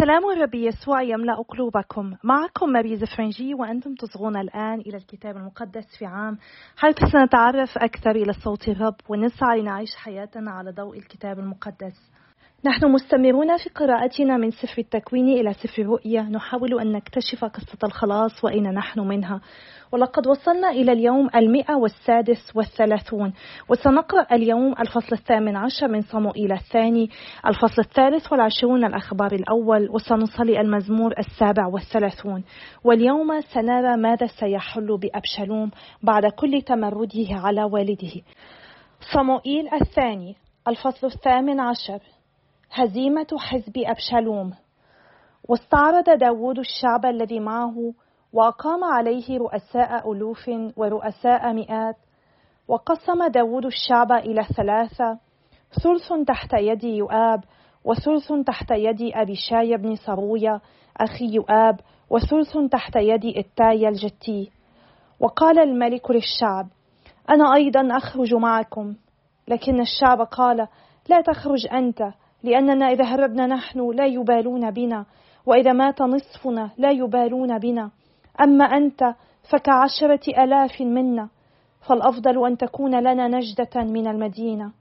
سلام الرب يسوع يملأ قلوبكم. معكم ماريز فرنجي وأنتم تصغون الآن إلى الكتاب المقدس في عام حيث سنتعرف أكثر إلى صوت الرب ونسعى لنعيش حياتنا على ضوء الكتاب المقدس. نحن مستمرون في قراءتنا من سفر التكوين إلى سفر الرؤيا نحاول أن نكتشف قصة الخلاص وأين نحن منها. ولقد وصلنا إلى اليوم المئة والسادس والثلاثون. وسنقرأ اليوم الفصل الثامن عشر من صموئيل الثاني الفصل الثالث والعشرون الأخبار الأول. وسنصلي المزمور السابع والثلاثون. واليوم سنرى ماذا سيحل بأبشلوم بعد كل تمرده على والده. صموئيل الثاني الفصل الثامن عشر. هزيمة حزب أبشالوم. واستعرض داود الشعب الذي معه وأقام عليه رؤساء ألوف ورؤساء مئات. وقسم داود الشعب إلى ثلاثة ثلث تحت يد يؤاب وثلث تحت يد أبي شاي بن صروية أخي يؤاب وثلث تحت يد إتاي الجتي. وقال الملك للشعب أنا أيضا أخرج معكم. لكن الشعب قال لا تخرج أنت. لأننا إذا هربنا نحن لا يبالون بنا وإذا مات نصفنا لا يبالون بنا. أما أنت فكعشرة آلاف منا فالأفضل أن تكون لنا نجدة من المدينة.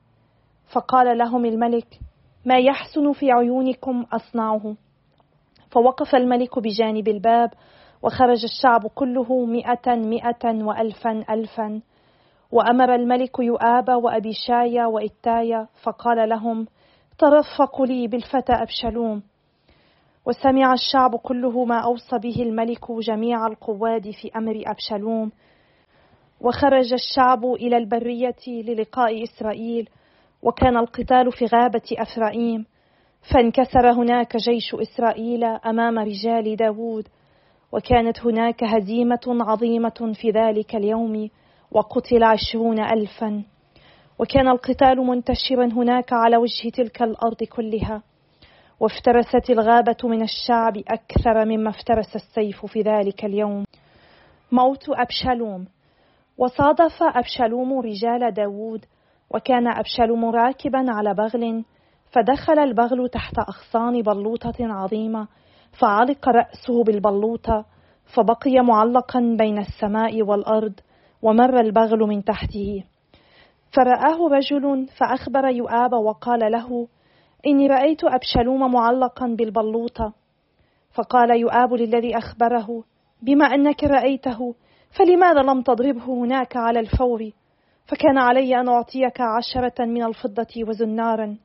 فقال لهم الملك ما يحسن في عيونكم أصنعه؟ فوقف الملك بجانب الباب وخرج الشعب كله مئة مئة وألفا ألفا. وأمر الملك يؤاب وأبي شايا وإتايا فقال لهم ترفقوا لي بالفتى أبشلوم وسمع الشعب كله ما أوصى به الملك جميع القواد في أمر أبشلوم وخرج الشعب إلى البرية للقاء إسرائيل وكان القتال في غابة أفرائيم فانكسر هناك جيش إسرائيل أمام رجال داود وكانت هناك هزيمة عظيمة في ذلك اليوم وقتل عشرون ألفا. وكان القتال منتشرا هناك على وجه تلك الأرض كلها. وافترست الغابة من الشعب أكثر مما افترس السيف في ذلك اليوم. موت أبشالوم. وصادف أبشالوم رجال داود وكان أبشالوم راكبا على بغل فدخل البغل تحت أغصان بلوطة عظيمة فعلق رأسه بالبلوطة فبقي معلقا بين السماء والأرض ومر البغل من تحته. فرآه رجل فأخبر يؤاب وقال له إني رأيت أبشلوم معلقا بالبلوطة فقال يؤاب للذي أخبره بما أنك رأيته فلماذا لم تضربه هناك على الفور؟ فكان علي أن أعطيك عشرة من الفضة وزنارا.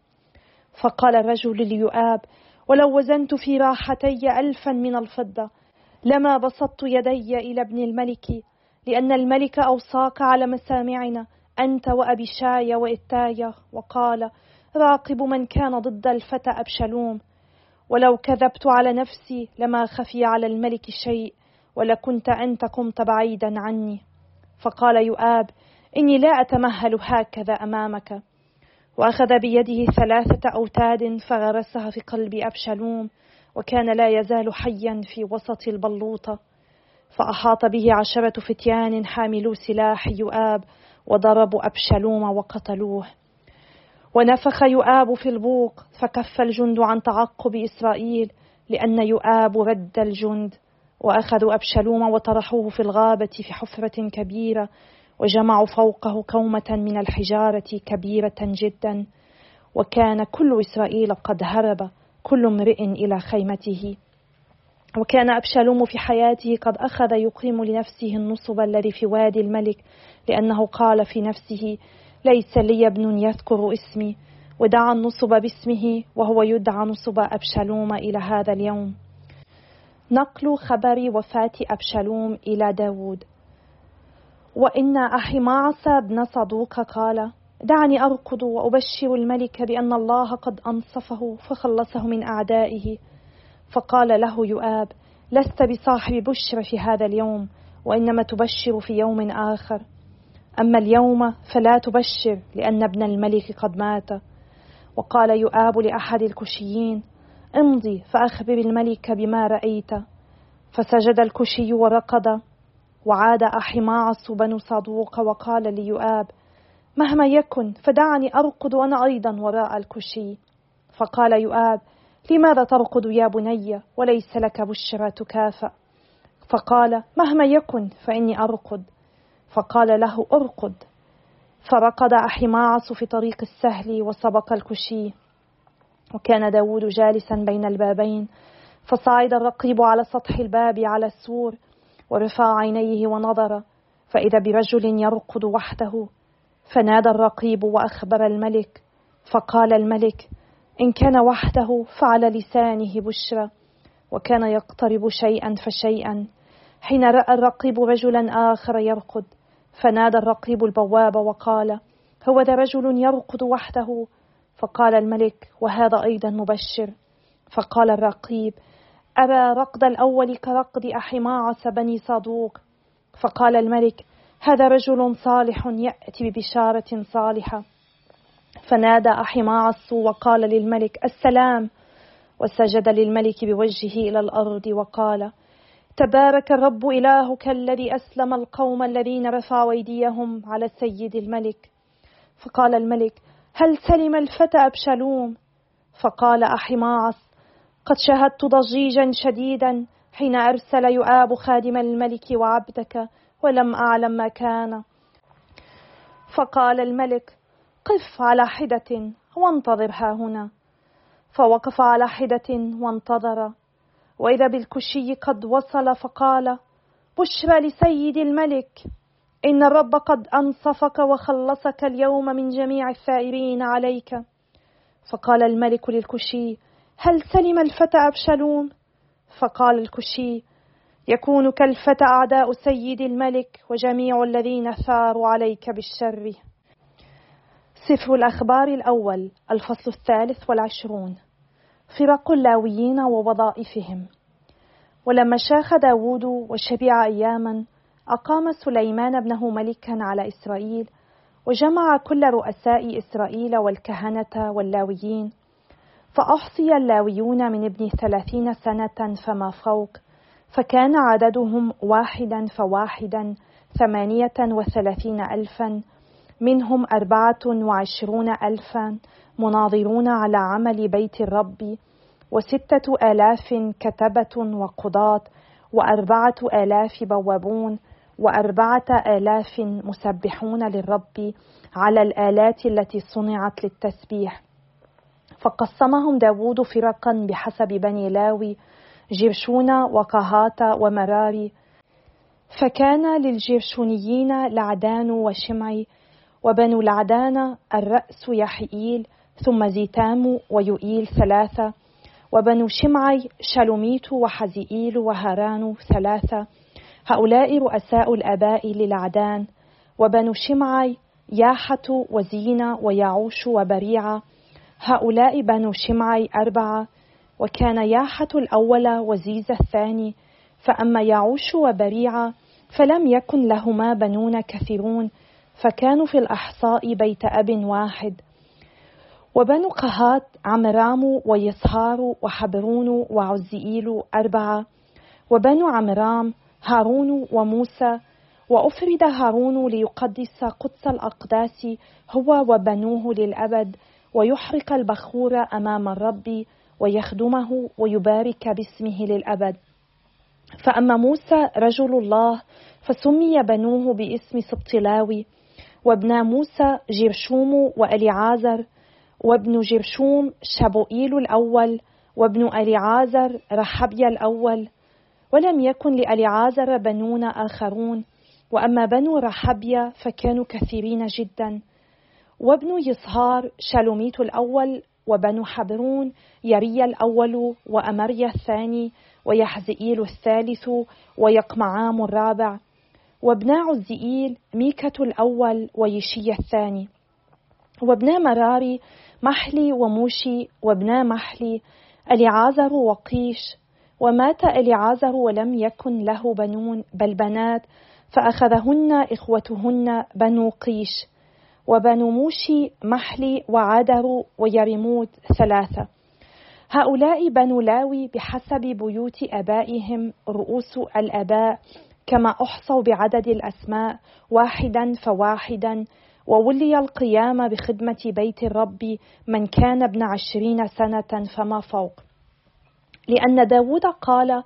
فقال الرجل ليؤاب ولو وزنت في راحتي ألفا من الفضة لما بسطت يدي إلى ابن الملك لأن الملك أوصاك على مسامعنا. أنت وأبي شاي وإتاية وقال راقب من كان ضد الفتى أبشلوم. ولو كذبت على نفسي لما خفي على الملك شيء ولكنت أنت قمت بعيدا عني. فقال يؤاب إني لا أتمهل هكذا أمامك. وأخذ بيده ثلاثة أوتاد فغرسها في قلب أبشلوم وكان لا يزال حيا في وسط البلوطة. فأحاط به عشرة فتيان حاملو سلاح يؤاب وضربوا أبشلوم وقتلوه. ونفخ يؤاب في البوق فكف الجند عن تعقب إسرائيل لأن يؤاب رد الجند. وأخذوا أبشلوم وطرحوه في الغابة في حفرة كبيرة وجمعوا فوقه كومة من الحجارة كبيرة جدا. وكان كل إسرائيل قد هرب كل امرئ إلى خيمته. وكان أبشالوم في حياته قد أخذ يقيم لنفسه النصب الذي في وادي الملك لأنه قال في نفسه ليس لي ابن يذكر اسمي. ودعا النصب باسمه وهو يدعى نصب أبشالوم إلى هذا اليوم. نقل خبر وفاة أبشالوم إلى داود وإن أحماعص بن صدوق قال دعني أركض وأبشر الملك بأن الله قد أنصفه فخلصه من أعدائه. فقال له يؤاب لست بصاحب بشر في هذا اليوم وإنما تبشر في يوم آخر. أما اليوم فلا تبشر لأن ابن الملك قد مات. وقال يؤاب لأحد الكشيين امضي فأخبر الملك بما رأيت. فسجد الكشي ورقد وعاد أحماعص بن صدوق وقال ليؤاب مهما يكن فدعني أرقد أنا أيضا وراء الكشي. فقال يؤاب لماذا ترقد يا بني؟ وليس لك بشرى تكافأ. فقال مهما يكن فإني أرقد. فقال له أرقد. فرقد أحماعص في طريق السهل وسبق الكشي. وكان داود جالسا بين البابين. فصعد الرقيب على سطح الباب على السور ورفع عينيه ونظر. فإذا برجل يرقد وحده فنادى الرقيب وأخبر الملك. فقال الملك إن كان وحده فعلى لسانه بشرى وكان يقترب شيئا فشيئا. حين رأى الرقيب رجلا آخر يرقد فنادى الرقيب البواب وقال هو ذا رجل يرقد وحده؟ فقال الملك وهذا أيضا مبشر. فقال الرقيب أرى رقد الأول كرقد أحماعس بني صادوق. فقال الملك هذا رجل صالح يأتي ببشارة صالحة. فنادى أحماعص وقال للملك السلام وسجد للملك بوجهه إلى الأرض وقال تبارك الرب إلهك الذي أسلم القوم الذين رفعوا أيديهم على سيد الملك. فقال الملك هل سلم الفتى أبشلوم فقال أحماعص قد شاهدت ضجيجا شديدا حين أرسل يؤاب خادم الملك وعبدك ولم أعلم ما كان. فقال الملك قف على حدة وانتظر ها هنا. فوقف على حدة وانتظر. وإذا بالكشي قد وصل فقال بشرى لسيد الملك إن الرب قد أنصفك وخلصك اليوم من جميع الثائرين عليك. فقال الملك للكشي هل سلم الفتى أبشلوم فقال الكشي يكون كالفتى أعداء سيد الملك وجميع الذين ثاروا عليك بالشر. سفر الأخبار الأول الفصل الثالث والعشرون. فرق اللاويين ووظائفهم. ولما شاخ داود وشبع أياما أقام سليمان ابنه ملكا على إسرائيل وجمع كل رؤساء إسرائيل والكهنة واللاويين. فأحصي اللاويون من ابن ثلاثين سنة فما فوق فكان عددهم واحدا فواحدا ثمانية وثلاثين ألفا منهم أربعة وعشرون ألفا مناظرون على عمل بيت الرب وستة آلاف كتبة وقضاة وأربعة آلاف بوابون وأربعة آلاف مسبحون للرب على الآلات التي صنعت للتسبيح. فقسمهم داود فرقا بحسب بني لاوي جرشون وقهات ومراري. فكان للجرشونيين لعدان وشمعي وبنو لعدان الرأس يحييل ثم زيتام ويؤيل ثلاثة وبنو شمعي شلوميت وحزيئيل وهاران ثلاثة هؤلاء رؤساء الآباء للعدان وبنو شمعي ياحة وزينة ويعوش وبريعة هؤلاء بنو شمعي أربعة وكان ياحة الأول وزيز الثاني فأما يعوش وبريعة فلم يكن لهما بنون كثيرون فكانوا في الأحصاء بيت أب واحد. وبنو قهات عمرام ويسهار وحبرون وعزئيل أربعة. وبنو عمرام هارون وموسى. وأفرد هارون ليقدس قدس الأقداس هو وبنوه للأبد. ويحرق البخور أمام الرب ويخدمه ويبارك باسمه للأبد. فأما موسى رجل الله فسمي بنوه باسم سبطلاوي وابنا موسى جرشوم وأليعازر وابن جرشوم شبوئيل الأول وابن أليعازر رحبيا الأول. ولم يكن لأليعازر بنون آخرون وأما بنو رحبيا فكانوا كثيرين جدا. وابن يصهار شالوميت الأول وبنو حبرون يريا الأول وأمريا الثاني ويحزئيل الثالث ويقمعام الرابع. وابنا عزئيل ميكة الأول ويشي الثاني. وابنا مراري محلي وموشي وابنا محلي أليعازر وقيش. ومات أليعازر ولم يكن له بنون بل بنات فأخذهن إخوتهن بنو قيش. وبنو موشي محلي وعادر ويرمود ثلاثة. هؤلاء بنو لاوي بحسب بيوت آبائهم رؤوس الآباء كما أحصوا بعدد الأسماء واحدا فواحدا وولي القيام بخدمة بيت الرب من كان ابن عشرين سنة فما فوق. لأن داود قال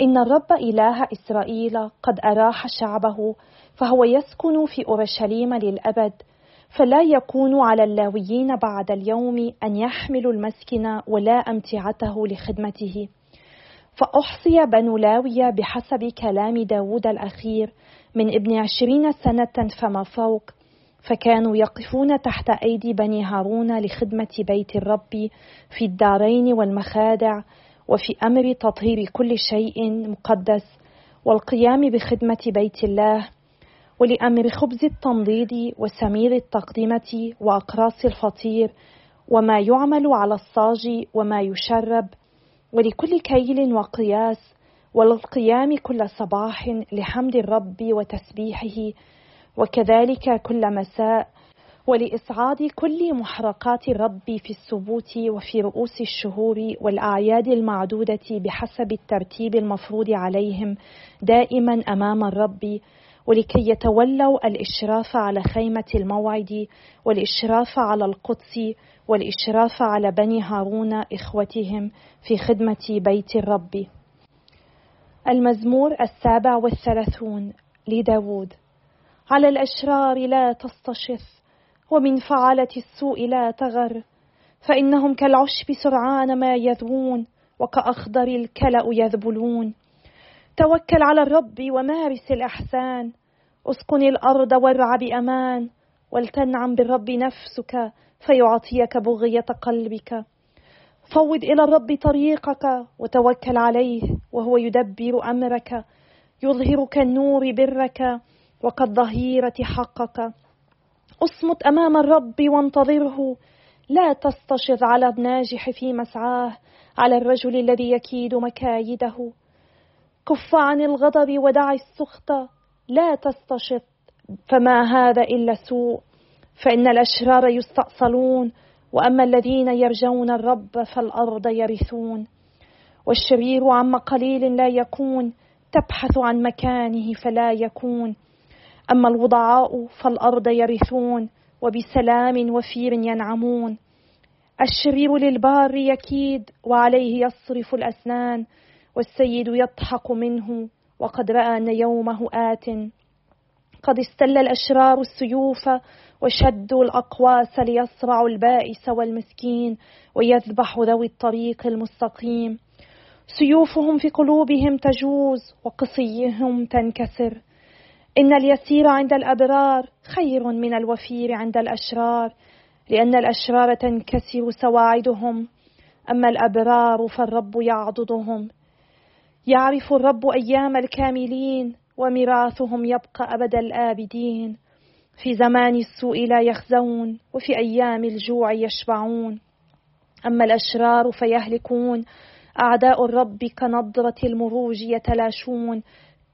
إن الرب إله إسرائيل قد أراح شعبه فهو يسكن في أورشليم للأبد فلا يكون على اللاويين بعد اليوم أن يحملوا المسكن ولا أمتعته لخدمته. فأحصي بنو لاوية بحسب كلام داود الأخير من ابن عشرين سنة فما فوق فكانوا يقفون تحت أيدي بني هارون لخدمة بيت الرب في الدارين والمخادع وفي أمر تطهير كل شيء مقدس والقيام بخدمة بيت الله ولأمر خبز التنضيد وسمير التقدمة وأقراص الفطير وما يعمل على الصاج وما يشرب ولكل كيل وقياس وللقيام كل صباح لحمد الرب وتسبيحه وكذلك كل مساء ولإسعاد كل محرقات الرب في السبوت وفي رؤوس الشهور والأعياد المعدودة بحسب الترتيب المفروض عليهم دائما أمام الرب ولكي يتولوا الإشراف على خيمة الموعد والإشراف على القدس والإشراف على بني هارون إخوتهم في خدمة بيت الرب. المزمور السابع والثلاثون لداود. على الأشرار لا تستشف ومن فعلة السوء لا تغر. فإنهم كالعشب سرعان ما يذبون وكأخضر الكلأ يذبلون. توكل على الرب ومارس الإحسان. اسكن الأرض وارع بأمان ولتنعم بالرب نفسك فيعطيك بغية قلبك. فوض إلى الرب طريقك وتوكل عليه وهو يدبر أمرك يظهر كالنور برك وكالظهيرة حقك. اصمت أمام الرب وانتظره. لا تستشر على الناجح في مسعاه على الرجل الذي يكيد مكايده. كف عن الغضب ودع السخط. لا تستشط فما هذا إلا سوء. فإن الأشرار يستأصلون وأما الذين يرجون الرب فالأرض يرثون. والشرير عما قليل لا يكون تبحث عن مكانه فلا يكون. أما الوضعاء فالأرض يرثون وبسلام وفير ينعمون. الشرير للبار يكيد وعليه يصرف الأسنان. والسيد يضحك منه وقد رأى أن يومه آت. قد استل الأشرار السيوف وشدوا الأقواس ليصرعوا البائس والمسكين ويذبح ذوي الطريق المستقيم. سيوفهم في قلوبهم تجوز وقصيهم تنكسر. إن اليسير عند الأبرار خير من الوفير عند الأشرار لأن الأشرار تنكسر سواعدهم أما الأبرار فالرب يعضدهم. يعرف الرب أيام الكاملين وميراثهم يبقى أبد الآبدين. في زمان السوء لا يخزون وفي أيام الجوع يشبعون. أما الأشرار فيهلكون أعداء الرب كنضرة المروج يتلاشون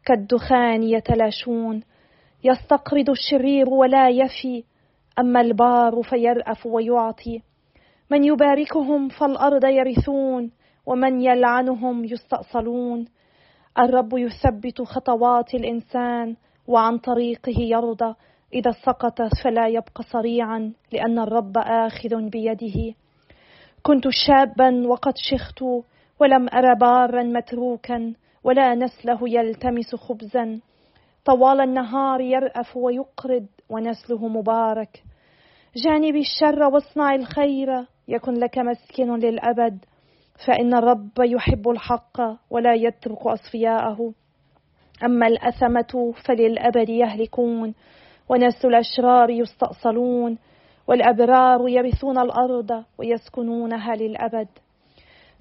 كالدخان يتلاشون. يستقرض الشرير ولا يفي أما البار فيرأف ويعطي. من يباركهم فالأرض يرثون ومن يلعنهم يستأصلون. الرب يثبت خطوات الإنسان وعن طريقه يرضى. إذا سقط فلا يبقى صريعا لأن الرب آخذ بيده. كنت شابا وقد شخت ولم أر بارا متروكا ولا نسله يلتمس خبزا. طوال النهار يرأف ويقرض ونسله مبارك. جانب الشر واصنع الخير يكن لك مسكن للأبد. فإن الرب يحب الحق ولا يترك أصفياءه. أما الأثمة فللأبد يهلكون. وناس الأشرار يستأصلون والأبرار يرثون الأرض ويسكنونها للأبد.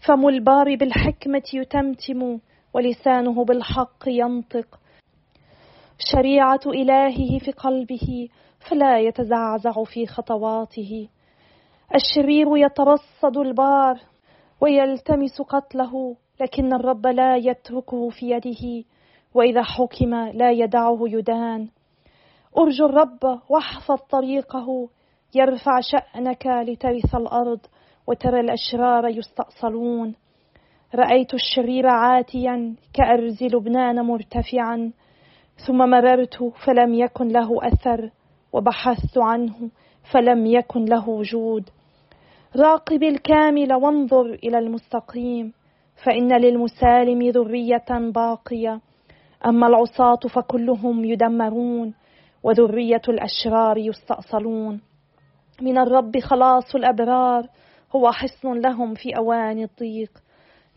فم البار بالحكمة يتمتم ولسانه بالحق ينطق. شريعة إلهه في قلبه فلا يتزعزع في خطواته. الشرير يترصد البار ويلتمس قتله لكن الرب لا يتركه في يده وإذا حكم لا يدعه يدان. أرجو الرب واحفظ طريقه يرفع شأنك لترث الأرض وترى الأشرار يستأصلون. رأيت الشرير عاتيا كأرز لبنان مرتفعا ثم مررت فلم يكن له أثر وبحثت عنه فلم يكن له وجود. راقب الكامل وانظر إلى المستقيم فإن للمسالم ذرية باقية. أما العصاة فكلهم يدمرون وذرية الأشرار يستأصلون. من الرب خلاص الأبرار هو حصن لهم في أوان الضيق.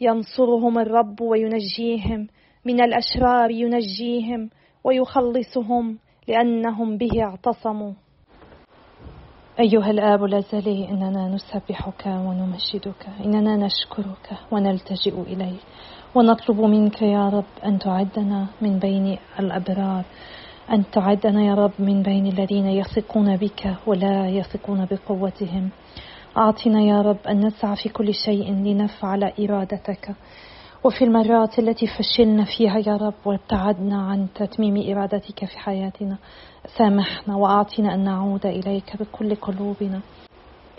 ينصرهم الرب وينجيهم من الأشرار ينجيهم ويخلصهم لأنهم به اعتصموا. أيها الآب الأزلي إننا نسبحك ونمجدك إننا نشكرك ونلتجئ إليك ونطلب منك يا رب أن تعدنا من بين الأبرار. أن تعدنا يا رب من بين الذين يثقون بك ولا يثقون بقوتهم. أعطنا يا رب أن نسعى في كل شيء لنفعل إرادتك. وفي المرات التي فشلنا فيها يا رب وابتعدنا عن تتميم إرادتك في حياتنا سامحنا وأعطنا أن نعود إليك بكل قلوبنا.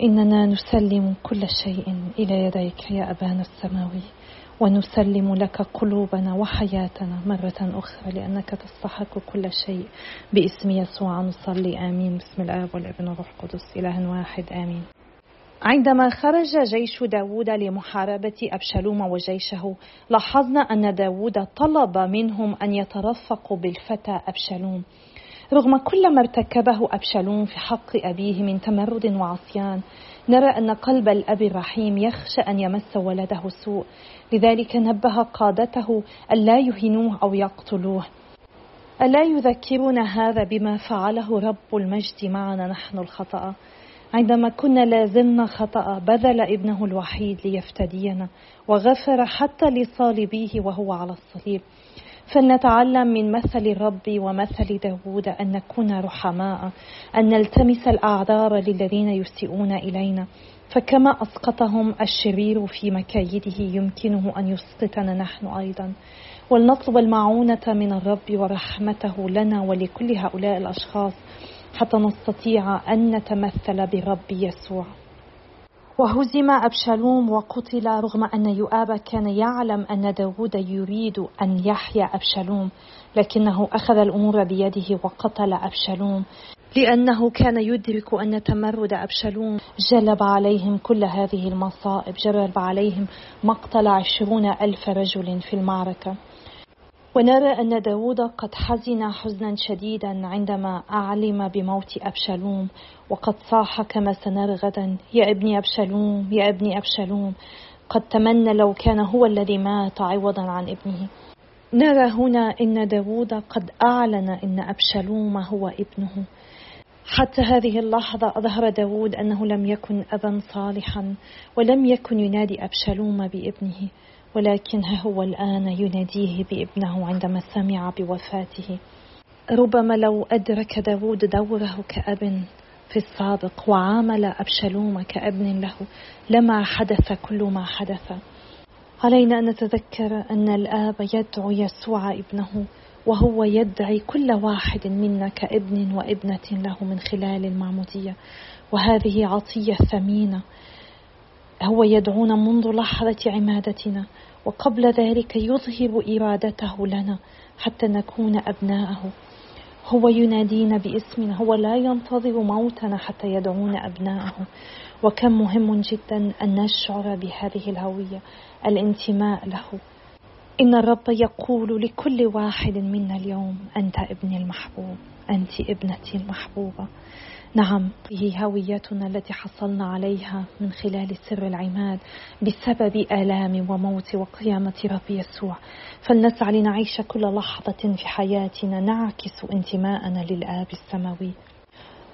إننا نسلم كل شيء إلى يديك يا أبانا السماوي. ونسلم لك قلوبنا وحياتنا مرة أخرى لأنك تستحق كل شيء. باسم يسوع نصلي. آمين. بسم الآب والابن والروح القدس. إله واحد. آمين. عندما خرج جيش داود لمحاربة أبشالوم وجيشه لاحظنا أن داود طلب منهم أن يترفقوا بالفتى أبشالوم. رغم كل ما ارتكبه أبشالوم في حق أبيه من تمرد وعصيان نرى أن قلب الأب الرحيم يخشى أن يمس ولده سوء لذلك نبه قادته ألا يهنوه أو يقتلوه. ألا يذكرنا هذا بما فعله رب المجد معنا نحن الخطأ؟ عندما كنا لازلنا خطأ بذل ابنه الوحيد ليفتدينا وغفر حتى لصالبيه وهو على الصليب. فلنتعلم من مثل الرب ومثل داود أن نكون رحماء أن نلتمس الأعذار للذين يسيئون إلينا. فكما أسقطهم الشرير في مكايده يمكنه أن يسقطنا نحن أيضا. ولنطلب المعونة من الرب ورحمته لنا ولكل هؤلاء الأشخاص حتى نستطيع أن نتمثل برب يسوع. وهزم أبشالوم وقتل رغم أن يؤاب كان يعلم أن داود يريد أن يحيا أبشالوم لكنه أخذ الأمور بيده وقتل أبشالوم. لأنه كان يدرك أن تمرد أبشالوم جلب عليهم كل هذه المصائب جلب عليهم مقتل عشرون ألف رجل في المعركة. ونرى أن داود قد حزن حزنا شديدا عندما أعلم بموت أبشالوم وقد صاح كما سنرى غدا يا ابني أبشالوم يا ابني أبشالوم قد تمنى لو كان هو الذي مات عوضا عن ابنه. نرى هنا أن داود قد أعلن أن أبشالوم هو ابنه. حتى هذه اللحظة أظهر داود أنه لم يكن أبا صالحا ولم يكن ينادي أبشالوم بابنه. ولكن هو الآن يناديه بابنه عندما سمع بوفاته. ربما لو أدرك داود دوره كأب في السابق وعامل أبشالوم كأبن له لما حدث كل ما حدث. علينا أن نتذكر أن الآب يدعو يسوع ابنه وهو يدعي كل واحد منا كابن وابنة له من خلال المعمودية. وهذه عطية ثمينة. هو يدعونا منذ لحظة عمادتنا وقبل ذلك يظهر إرادته لنا حتى نكون أبناءه. هو ينادينا باسمنا هو لا ينتظر موتنا حتى يدعونا أبناءه. وكم مهم جدا أن نشعر بهذه الهوية الانتماء له. إن الرب يقول لكل واحد منا اليوم أنت ابني المحبوب أنت ابنتي المحبوبة. نعم هي هويتنا التي حصلنا عليها من خلال سر العماد بسبب آلام وموت وقيامة رب يسوع. فلنسعى لنعيش كل لحظة في حياتنا نعكس انتماءنا للآب السماوي.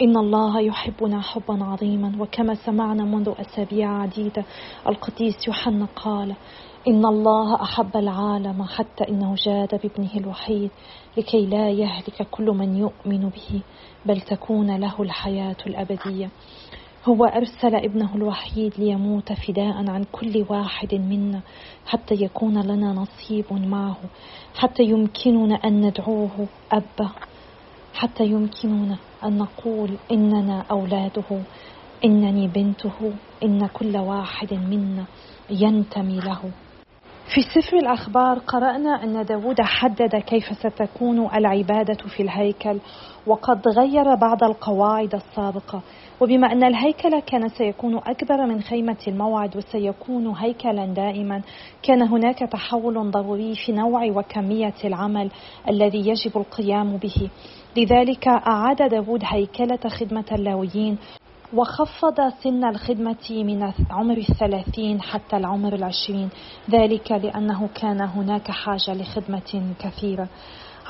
إن الله يحبنا حبا عظيما وكما سمعنا منذ أسابيع عديدة القديس يوحنا قال إن الله أحب العالم حتى إنه جاد بابنه الوحيد لكي لا يهلك كل من يؤمن به بل تكون له الحياة الأبدية. هو أرسل ابنه الوحيد ليموت فداء عن كل واحد منا حتى يكون لنا نصيب معه حتى يمكننا أن ندعوه أبا حتى يمكننا أن نقول إننا أولاده إنني بنته إن كل واحد منا ينتمي له. في سفر الأخبار قرأنا أن داود حدد كيف ستكون العبادة في الهيكل وقد غير بعض القواعد السابقة. وبما أن الهيكل كان سيكون أكبر من خيمة الموعد وسيكون هيكلا دائما كان هناك تحول ضروري في نوع وكمية العمل الذي يجب القيام به. لذلك أعاد داود هيكلة خدمة اللاويين وخفض سن الخدمة من عمر الثلاثين حتى العمر العشرين. ذلك لأنه كان هناك حاجة لخدمة كثيرة.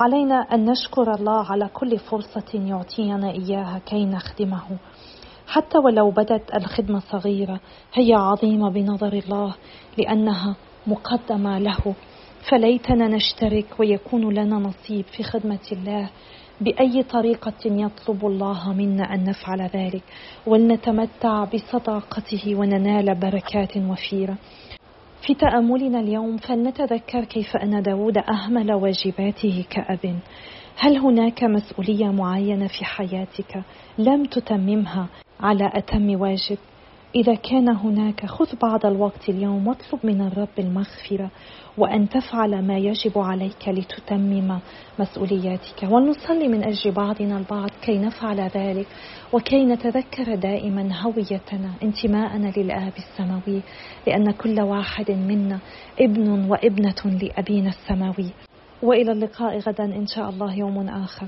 علينا أن نشكر الله على كل فرصة يعطينا إياها كي نخدمه. حتى ولو بدت الخدمة صغيرة هي عظيمة بنظر الله لأنها مقدمة له. فليتنا نشترك ويكون لنا نصيب في خدمة الله. بأي طريقة يطلب الله منا أن نفعل ذلك؟ ولنتمتع بصداقته وننال بركات وفيرة. في تأملنا اليوم فلنتذكر كيف أن داود أهمل واجباته كأب. هل هناك مسؤولية معينة في حياتك لم تتممها على أتم واجب؟ إذا كان هناك خذ بعض الوقت اليوم واطلب من الرب المغفرة وأن تفعل ما يجب عليك لتتمم مسؤولياتك. ولنصلي من أجل بعضنا البعض كي نفعل ذلك وكي نتذكر دائما هويتنا انتماءنا للآب السماوي لأن كل واحد منا ابن وابنة لأبينا السماوي. وإلى اللقاء غدا إن شاء الله يوم آخر.